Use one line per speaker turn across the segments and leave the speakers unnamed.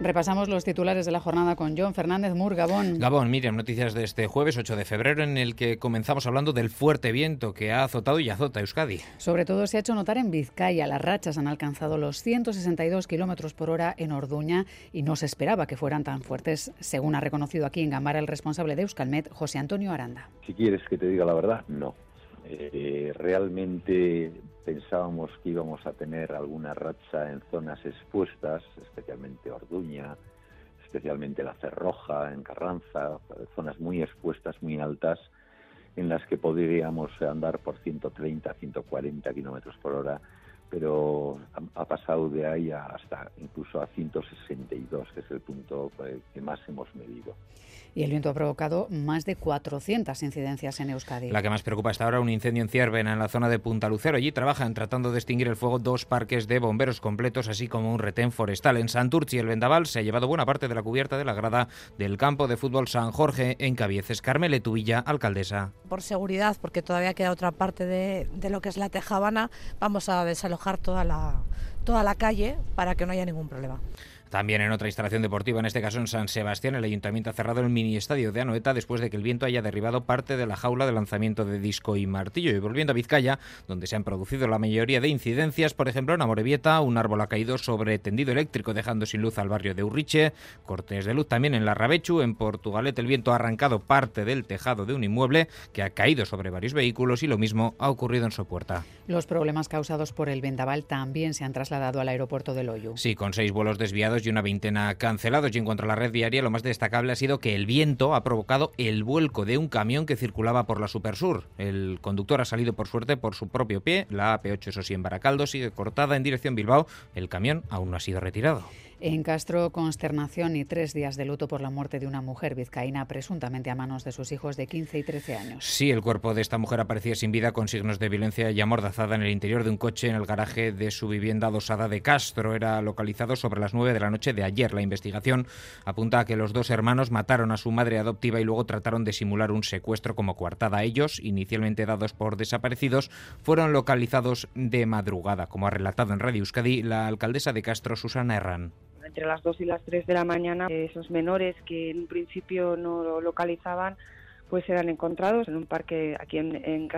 Repasamos los titulares de la jornada con John Fernández Mur, Gabón.
Gabón, Miriam, noticias de este jueves 8 de febrero en el que comenzamos hablando del fuerte viento que ha azotado y azota Euskadi.
Sobre todo se ha hecho notar en Vizcaya. Las rachas han alcanzado los 162 kilómetros por hora en Orduña y no se esperaba que fueran tan fuertes, según ha reconocido aquí en Gambara el responsable de Euskalmet, José Antonio Aranda.
Si quieres que te diga la verdad, no. Eh, realmente pensábamos que íbamos a tener alguna racha en zonas expuestas, especialmente Orduña, especialmente la Cerroja, en Carranza, zonas muy expuestas, muy altas, en las que podríamos andar por 130, 140 kilómetros por hora, pero ha, pasado de ahí hasta incluso a 162, que es el punto eh, que más hemos medido
y el viento ha provocado más de 400 incidencias en Euskadi.
La que más preocupa hasta ahora un incendio en Ciervena, en la zona de Punta Lucero. Allí trabajan tratando de extinguir el fuego dos parques de bomberos completos, así como un retén forestal. En Santurci, el vendaval se ha llevado buena parte de la cubierta de la grada del campo de fútbol San Jorge en Cabieces. Carmele Tubilla, alcaldesa.
Por seguridad, porque todavía queda otra parte de, de lo que es la Tejabana, vamos a desalojar toda la, toda la calle para que no haya ningún problema.
También en otra instalación deportiva, en este caso en San Sebastián, el ayuntamiento ha cerrado el mini estadio de Anoeta después de que el viento haya derribado parte de la jaula de lanzamiento de disco y martillo. Y volviendo a Vizcaya, donde se han producido la mayoría de incidencias, por ejemplo en Amorebieta, un árbol ha caído sobre tendido eléctrico dejando sin luz al barrio de Urriche, cortes de luz también en la Rabechu, en Portugalet el viento ha arrancado parte del tejado de un inmueble que ha caído sobre varios vehículos y lo mismo ha ocurrido en Sopuerta.
Los problemas causados por el vendaval también se han trasladado al aeropuerto de Loyu.
Sí, con seis vuelos desviados y una veintena cancelados. Y en cuanto a la red viaria, lo más destacable ha sido que el viento ha provocado el vuelco de un camión que circulaba por la Supersur. El conductor ha salido por suerte por su propio pie. La AP8, eso sí, en Baracaldo, sigue cortada en dirección Bilbao. El camión aún no ha sido retirado.
En Castro, consternación y tres días de luto por la muerte de una mujer vizcaína, presuntamente a manos de sus hijos de 15 y 13 años.
Sí, el cuerpo de esta mujer aparecía sin vida con signos de violencia y amordazada en el interior de un coche en el garaje de su vivienda adosada de Castro. Era localizado sobre las 9 de la noche de ayer. La investigación apunta a que los dos hermanos mataron a su madre adoptiva y luego trataron de simular un secuestro como coartada. Ellos, inicialmente dados por desaparecidos, fueron localizados de madrugada, como ha relatado en Radio Euskadi la alcaldesa de Castro, Susana Herrán
entre las 2 y las 3 de la mañana, esos menores que en un principio no lo localizaban, pues eran encontrados en un parque aquí en, en.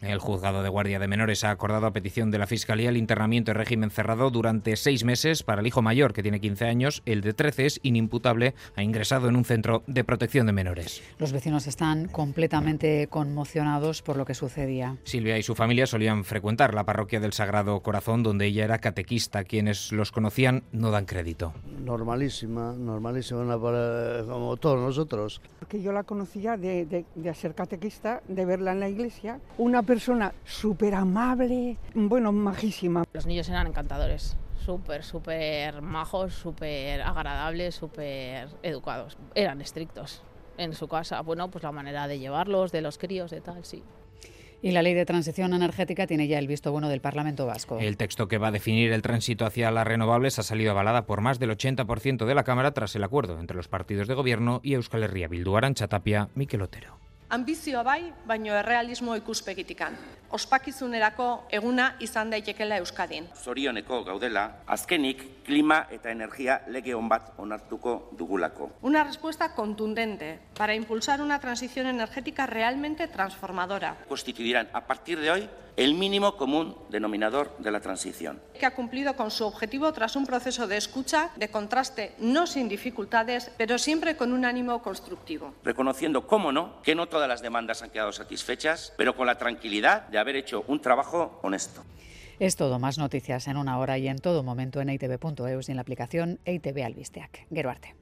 El juzgado de guardia de menores ha acordado a petición de la Fiscalía el internamiento en régimen cerrado durante seis meses para el hijo mayor, que tiene 15 años. El de 13 es inimputable, ha ingresado en un centro de protección de menores.
Los vecinos están completamente conmocionados por lo que sucedía.
Silvia y su familia solían frecuentar la parroquia del Sagrado Corazón, donde ella era catequista. Quienes los conocían no dan crédito.
Normalísima, normalísima como todos nosotros.
Porque yo la conocía de, de, de ser catequista, de verla en la iglesia. Una persona súper amable, bueno, majísima.
Los niños eran encantadores, súper, súper majos, súper agradables, súper educados. Eran estrictos en su casa. Bueno, pues la manera de llevarlos, de los críos, de tal, sí.
Y la ley de transición energética tiene ya el visto bueno del Parlamento Vasco.
El texto que va a definir el tránsito hacia las renovables ha salido avalada por más del 80% de la Cámara tras el acuerdo entre los partidos de gobierno y Euskal Herria Bildu, Arantxa Tapia, Miquel Otero.
Ambizioa bai, baino errealismo ikuspegitikan. Ospakizunerako eguna izan daitekela Euskadin.
Zorioneko gaudela, azkenik klima eta energia lege on bat onartuko dugulako.
Una respuesta contundente para impulsar una transición energética realmente transformadora.
Constituirán a partir de hoy el mínimo común denominador de la transición.
Que ha cumplido con su objetivo tras un proceso de escucha, de contraste, no sin dificultades, pero siempre con un ánimo constructivo.
Reconociendo, cómo no, que no todas las demandas han quedado satisfechas, pero con la tranquilidad de haber hecho un trabajo honesto.
Es todo, más noticias en una hora y en todo momento en itv.eus y en la aplicación ITV Albisteac. Geruarte.